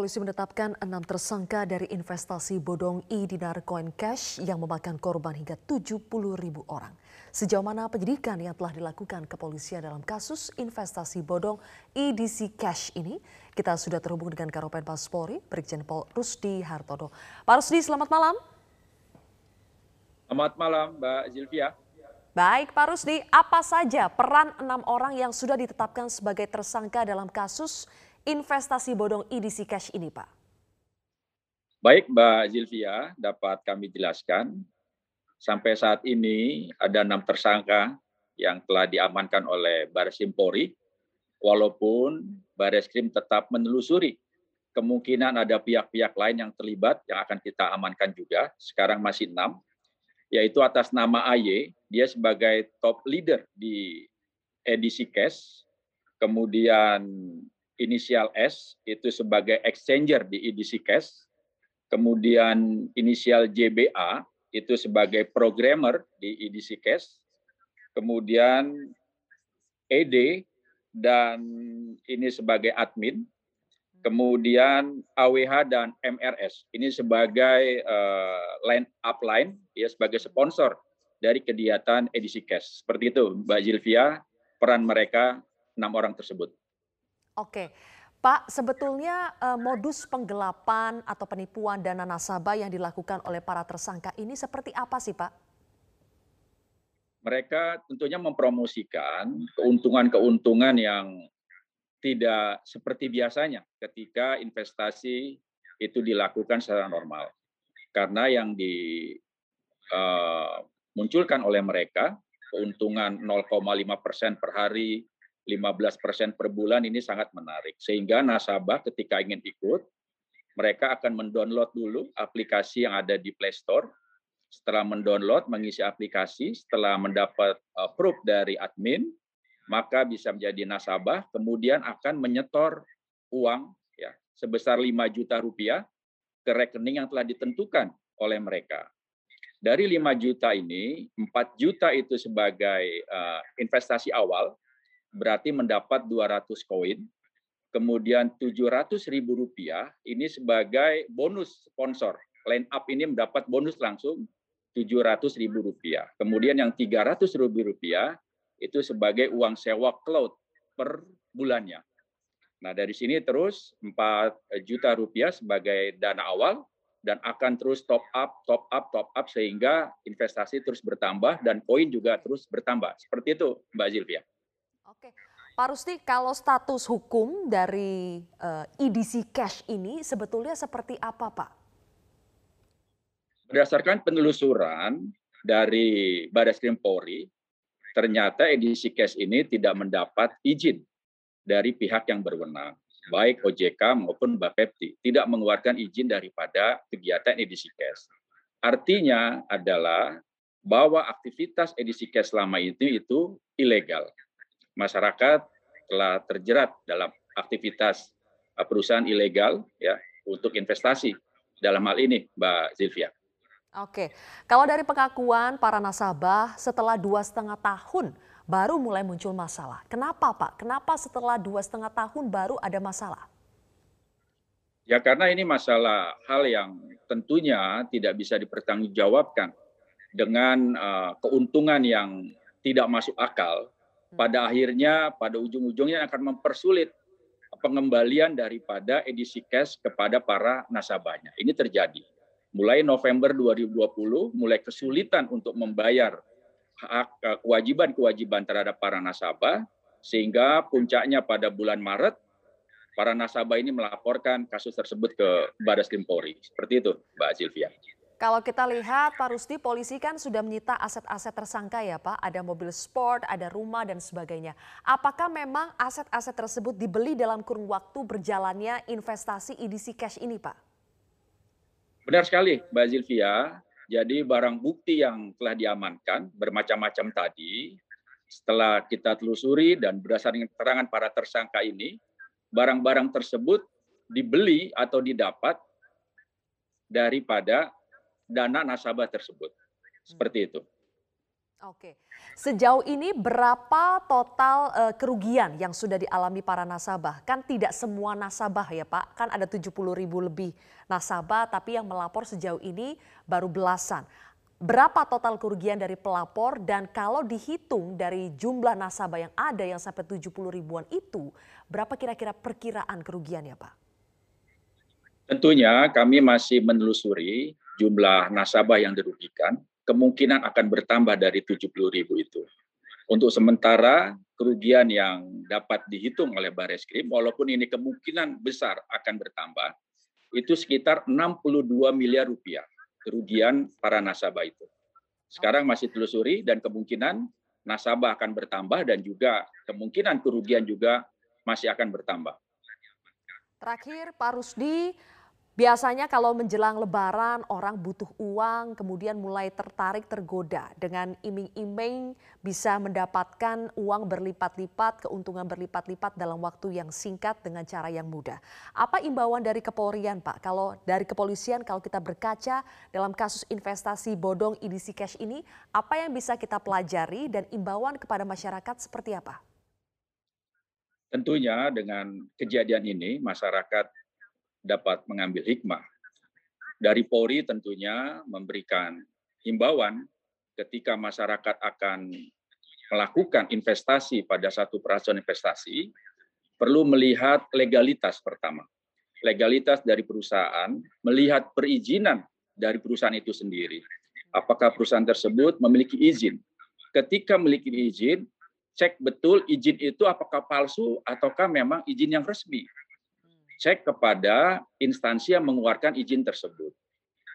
polisi menetapkan enam tersangka dari investasi bodong e-dinar coin cash yang memakan korban hingga 70 ribu orang. Sejauh mana penyidikan yang telah dilakukan kepolisian dalam kasus investasi bodong EDC Cash ini? Kita sudah terhubung dengan Karopen Pas Polri, Brigjen Pol Rusdi Hartodo. Pak Rusdi, selamat malam. Selamat malam, Mbak Zilvia. Baik, Pak Rusdi, apa saja peran enam orang yang sudah ditetapkan sebagai tersangka dalam kasus investasi bodong EDC Cash ini, Pak? Baik, Mbak Zilvia, dapat kami jelaskan. Sampai saat ini ada enam tersangka yang telah diamankan oleh Baris Polri, walaupun Baris Krim tetap menelusuri kemungkinan ada pihak-pihak lain yang terlibat yang akan kita amankan juga. Sekarang masih enam, yaitu atas nama AY, dia sebagai top leader di edisi cash, kemudian inisial S itu sebagai exchanger di EDC Cash, kemudian inisial JBA itu sebagai programmer di EDC Cash, kemudian ED dan ini sebagai admin, kemudian AWH dan MRS ini sebagai uh, line upline ya sebagai sponsor dari kegiatan edisi cash. Seperti itu Mbak Zilvia peran mereka enam orang tersebut. Oke, Pak, sebetulnya uh, modus penggelapan atau penipuan dana nasabah yang dilakukan oleh para tersangka ini seperti apa sih, Pak? Mereka tentunya mempromosikan keuntungan-keuntungan yang tidak seperti biasanya ketika investasi itu dilakukan secara normal. Karena yang dimunculkan eh, uh, oleh mereka keuntungan 0,5 persen per hari, 15% per bulan ini sangat menarik. Sehingga nasabah ketika ingin ikut, mereka akan mendownload dulu aplikasi yang ada di Play Store. Setelah mendownload, mengisi aplikasi, setelah mendapat uh, proof dari admin, maka bisa menjadi nasabah, kemudian akan menyetor uang ya sebesar 5 juta rupiah ke rekening yang telah ditentukan oleh mereka. Dari 5 juta ini, 4 juta itu sebagai uh, investasi awal, berarti mendapat 200 koin. Kemudian 700 ribu rupiah ini sebagai bonus sponsor. Line up ini mendapat bonus langsung 700 ribu rupiah. Kemudian yang 300 ribu rupiah itu sebagai uang sewa cloud per bulannya. Nah dari sini terus 4 juta rupiah sebagai dana awal dan akan terus top up, top up, top up sehingga investasi terus bertambah dan koin juga terus bertambah. Seperti itu Mbak Zilvia. Oke, Pak Rusti, kalau status hukum dari uh, eh, EDC Cash ini sebetulnya seperti apa, Pak? Berdasarkan penelusuran dari Baris Krim Polri, ternyata EDC Cash ini tidak mendapat izin dari pihak yang berwenang, baik OJK maupun Bapepti, tidak mengeluarkan izin daripada kegiatan EDC Cash. Artinya adalah bahwa aktivitas edisi cash selama itu itu ilegal masyarakat telah terjerat dalam aktivitas uh, perusahaan ilegal ya untuk investasi dalam hal ini Mbak Zilvia. Oke, kalau dari pengakuan para nasabah setelah dua setengah tahun baru mulai muncul masalah. Kenapa Pak? Kenapa setelah dua setengah tahun baru ada masalah? Ya karena ini masalah hal yang tentunya tidak bisa dipertanggungjawabkan dengan uh, keuntungan yang tidak masuk akal pada akhirnya pada ujung-ujungnya akan mempersulit pengembalian daripada edisi cash kepada para nasabahnya. Ini terjadi. Mulai November 2020 mulai kesulitan untuk membayar hak eh, kewajiban-kewajiban terhadap para nasabah sehingga puncaknya pada bulan Maret para nasabah ini melaporkan kasus tersebut ke Baris Krim Polri. Seperti itu, Mbak Silvia. Kalau kita lihat Pak Rusdi, polisi kan sudah menyita aset-aset tersangka ya Pak. Ada mobil sport, ada rumah dan sebagainya. Apakah memang aset-aset tersebut dibeli dalam kurun waktu berjalannya investasi EDC Cash ini Pak? Benar sekali Mbak Zilvia. Jadi barang bukti yang telah diamankan bermacam-macam tadi, setelah kita telusuri dan berdasarkan keterangan para tersangka ini, barang-barang tersebut dibeli atau didapat daripada dana nasabah tersebut. Seperti itu. Oke, sejauh ini berapa total uh, kerugian yang sudah dialami para nasabah? Kan tidak semua nasabah ya Pak, kan ada 70 ribu lebih nasabah tapi yang melapor sejauh ini baru belasan. Berapa total kerugian dari pelapor dan kalau dihitung dari jumlah nasabah yang ada yang sampai 70 ribuan itu, berapa kira-kira perkiraan kerugian ya Pak? Tentunya kami masih menelusuri jumlah nasabah yang dirugikan kemungkinan akan bertambah dari 70 ribu itu. Untuk sementara kerugian yang dapat dihitung oleh Bareskrim, walaupun ini kemungkinan besar akan bertambah, itu sekitar 62 miliar rupiah kerugian para nasabah itu. Sekarang masih telusuri dan kemungkinan nasabah akan bertambah dan juga kemungkinan kerugian juga masih akan bertambah. Terakhir Pak Rusdi, Biasanya kalau menjelang lebaran orang butuh uang kemudian mulai tertarik tergoda dengan iming-iming bisa mendapatkan uang berlipat-lipat, keuntungan berlipat-lipat dalam waktu yang singkat dengan cara yang mudah. Apa imbauan dari kepolisian Pak? Kalau dari kepolisian kalau kita berkaca dalam kasus investasi bodong edisi cash ini, apa yang bisa kita pelajari dan imbauan kepada masyarakat seperti apa? Tentunya dengan kejadian ini masyarakat dapat mengambil hikmah. Dari Polri tentunya memberikan himbauan ketika masyarakat akan melakukan investasi pada satu perasaan investasi, perlu melihat legalitas pertama. Legalitas dari perusahaan, melihat perizinan dari perusahaan itu sendiri. Apakah perusahaan tersebut memiliki izin? Ketika memiliki izin, cek betul izin itu apakah palsu ataukah memang izin yang resmi cek kepada instansi yang mengeluarkan izin tersebut.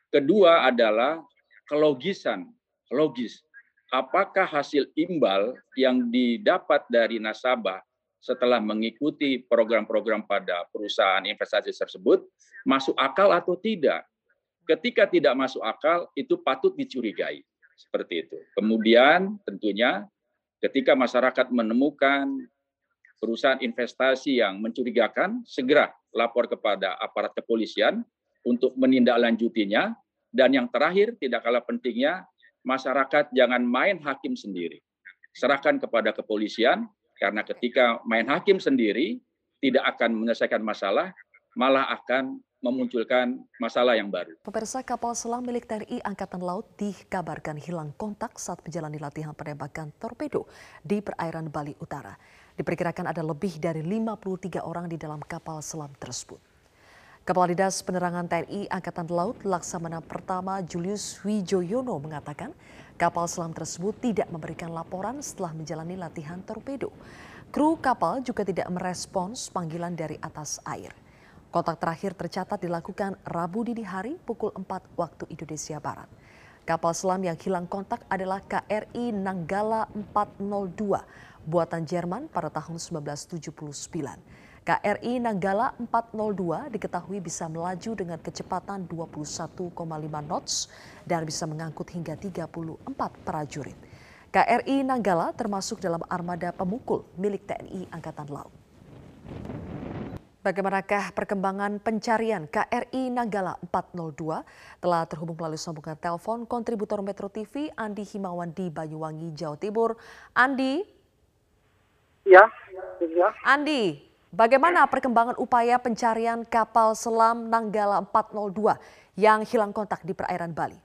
Kedua adalah kelogisan, logis. Apakah hasil imbal yang didapat dari nasabah setelah mengikuti program-program pada perusahaan investasi tersebut masuk akal atau tidak? Ketika tidak masuk akal, itu patut dicurigai. Seperti itu. Kemudian tentunya ketika masyarakat menemukan perusahaan investasi yang mencurigakan, segera lapor kepada aparat kepolisian untuk menindaklanjutinya. Dan yang terakhir, tidak kalah pentingnya, masyarakat jangan main hakim sendiri. Serahkan kepada kepolisian, karena ketika main hakim sendiri, tidak akan menyelesaikan masalah, malah akan memunculkan masalah yang baru. Pemirsa kapal selam milik TNI Angkatan Laut dikabarkan hilang kontak saat menjalani latihan penembakan torpedo di perairan Bali Utara. Diperkirakan ada lebih dari 53 orang di dalam kapal selam tersebut. Kepala Dinas Penerangan TNI Angkatan Laut Laksamana Pertama Julius Wijoyono mengatakan kapal selam tersebut tidak memberikan laporan setelah menjalani latihan torpedo. Kru kapal juga tidak merespons panggilan dari atas air. Kontak terakhir tercatat dilakukan Rabu dini hari pukul 4 waktu Indonesia Barat. Kapal selam yang hilang kontak adalah KRI Nanggala 402 buatan Jerman pada tahun 1979. KRI Nanggala 402 diketahui bisa melaju dengan kecepatan 21,5 knots dan bisa mengangkut hingga 34 prajurit. KRI Nanggala termasuk dalam armada pemukul milik TNI Angkatan Laut. Bagaimanakah perkembangan pencarian KRI Nanggala 402 telah terhubung melalui sambungan telepon kontributor Metro TV Andi Himawan di Banyuwangi, Jawa Timur. Andi, Ya, ya. Andi, bagaimana perkembangan upaya pencarian kapal selam Nanggala 402 yang hilang kontak di perairan Bali?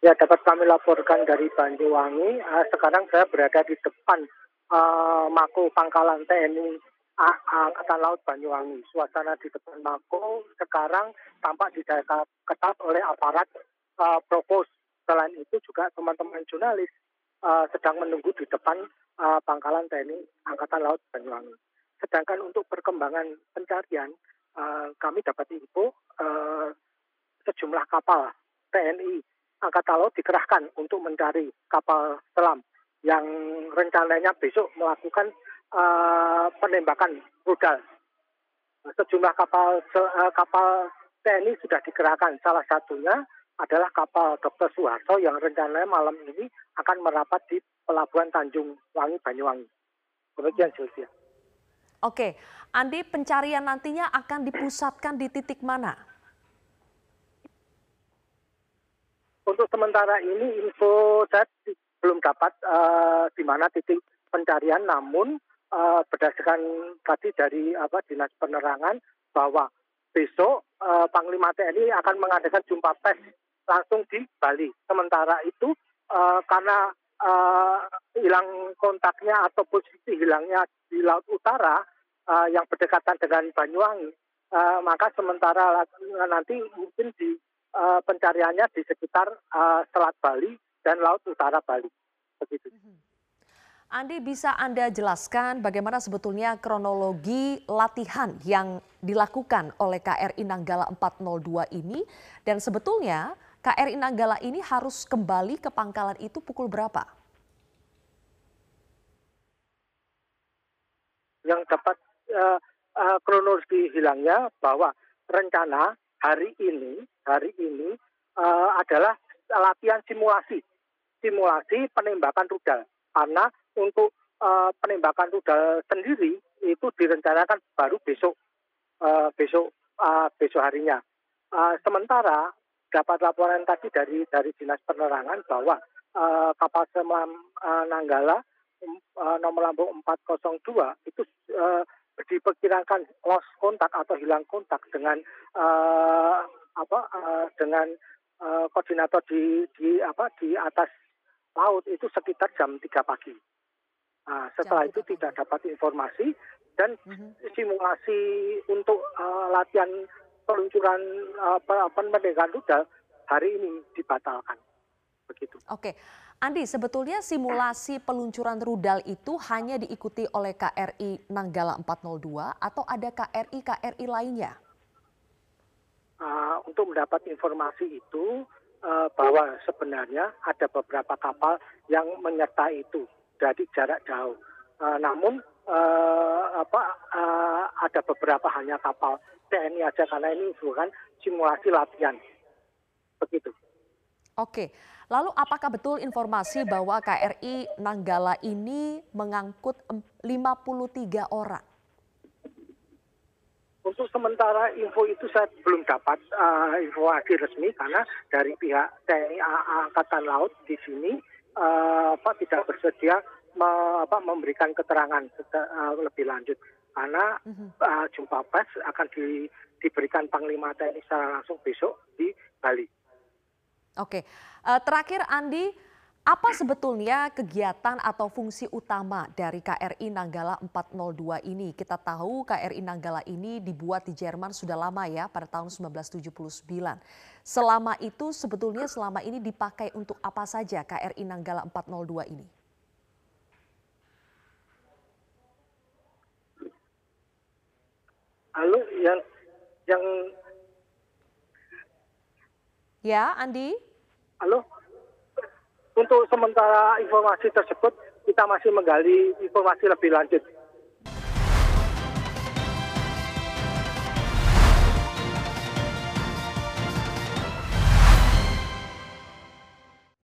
Ya, dapat kami laporkan dari Banyuwangi. Uh, sekarang saya berada di depan uh, Mako Pangkalan TNI Angkatan Laut Banyuwangi. Suasana di depan Mako sekarang tampak dijaga ketat oleh aparat uh, Provos. Selain itu juga teman-teman jurnalis uh, sedang menunggu di depan uh, pangkalan TNI Angkatan Laut Banyuwangi. Sedangkan untuk perkembangan pencarian, uh, kami dapat info uh, sejumlah kapal TNI Angkatan Laut dikerahkan untuk mencari kapal selam yang rencananya besok melakukan uh, penembakan rudal. Sejumlah kapal uh, kapal TNI sudah dikerahkan. Salah satunya adalah kapal Dr. Suharto yang rencananya malam ini akan merapat di Pelabuhan Tanjung Wangi Banyuwangi. Demikian Sylvia. Oke, Andi pencarian nantinya akan dipusatkan di titik mana? Untuk sementara ini info saya belum dapat uh, di mana titik pencarian, namun uh, berdasarkan tadi dari apa dinas penerangan bahwa besok uh, Panglima TNI akan mengadakan jumpa pers langsung di Bali. Sementara itu uh, karena uh, hilang kontaknya atau posisi hilangnya di Laut Utara uh, yang berdekatan dengan Banyuwangi, uh, maka sementara nanti mungkin di uh, pencariannya di sekitar uh, Selat Bali dan Laut Utara Bali. Begitu. Mhm. Andi bisa Anda jelaskan bagaimana sebetulnya kronologi latihan yang dilakukan oleh KRI Nanggala 402 ini dan sebetulnya KRI Nanggala ini harus kembali ke pangkalan itu pukul berapa? Yang dapat uh, uh, kronologi hilangnya bahwa rencana hari ini hari ini uh, adalah latihan simulasi simulasi penembakan rudal karena untuk uh, penembakan rudal sendiri itu direncanakan baru besok uh, besok uh, besok harinya. Uh, sementara dapat laporan tadi dari dari dinas penerangan bahwa uh, kapal selam uh, Nanggala uh, nomor lambung 402 itu uh, diperkirakan lost kontak atau hilang kontak dengan uh, apa uh, dengan uh, koordinator di di apa di atas laut itu sekitar jam 3 pagi. Nah, setelah itu tidak dapat informasi dan mm-hmm. simulasi untuk uh, latihan peluncuran uh, pendekan rudal hari ini dibatalkan. Begitu. Oke. Andi, sebetulnya simulasi peluncuran rudal itu hanya diikuti oleh KRI Nanggala 402 atau ada KRI-KRI lainnya? Uh, untuk mendapat informasi itu uh, bahwa sebenarnya ada beberapa kapal yang menyertai itu dari jarak jauh. Uh, namun uh, apa uh, ada beberapa hanya kapal TNI aja karena ini bukan simulasi latihan. Begitu. Oke. Lalu apakah betul informasi bahwa KRI Nanggala ini mengangkut 53 orang? Untuk sementara info itu saya belum dapat uh, informasi resmi karena dari pihak TNI Angkatan Laut di sini uh, apa tidak bersedia me, apa, memberikan keterangan uh, lebih lanjut karena uh, jumpa pers akan di, diberikan Panglima TNI secara langsung besok di Bali. Oke, uh, terakhir Andi, apa sebetulnya kegiatan atau fungsi utama dari KRI Nanggala 402 ini? Kita tahu KRI Nanggala ini dibuat di Jerman sudah lama ya, pada tahun 1979. Selama itu sebetulnya selama ini dipakai untuk apa saja KRI Nanggala 402 ini? Halo, yang yang Ya, Andi. Halo untuk sementara informasi tersebut kita masih menggali informasi lebih lanjut.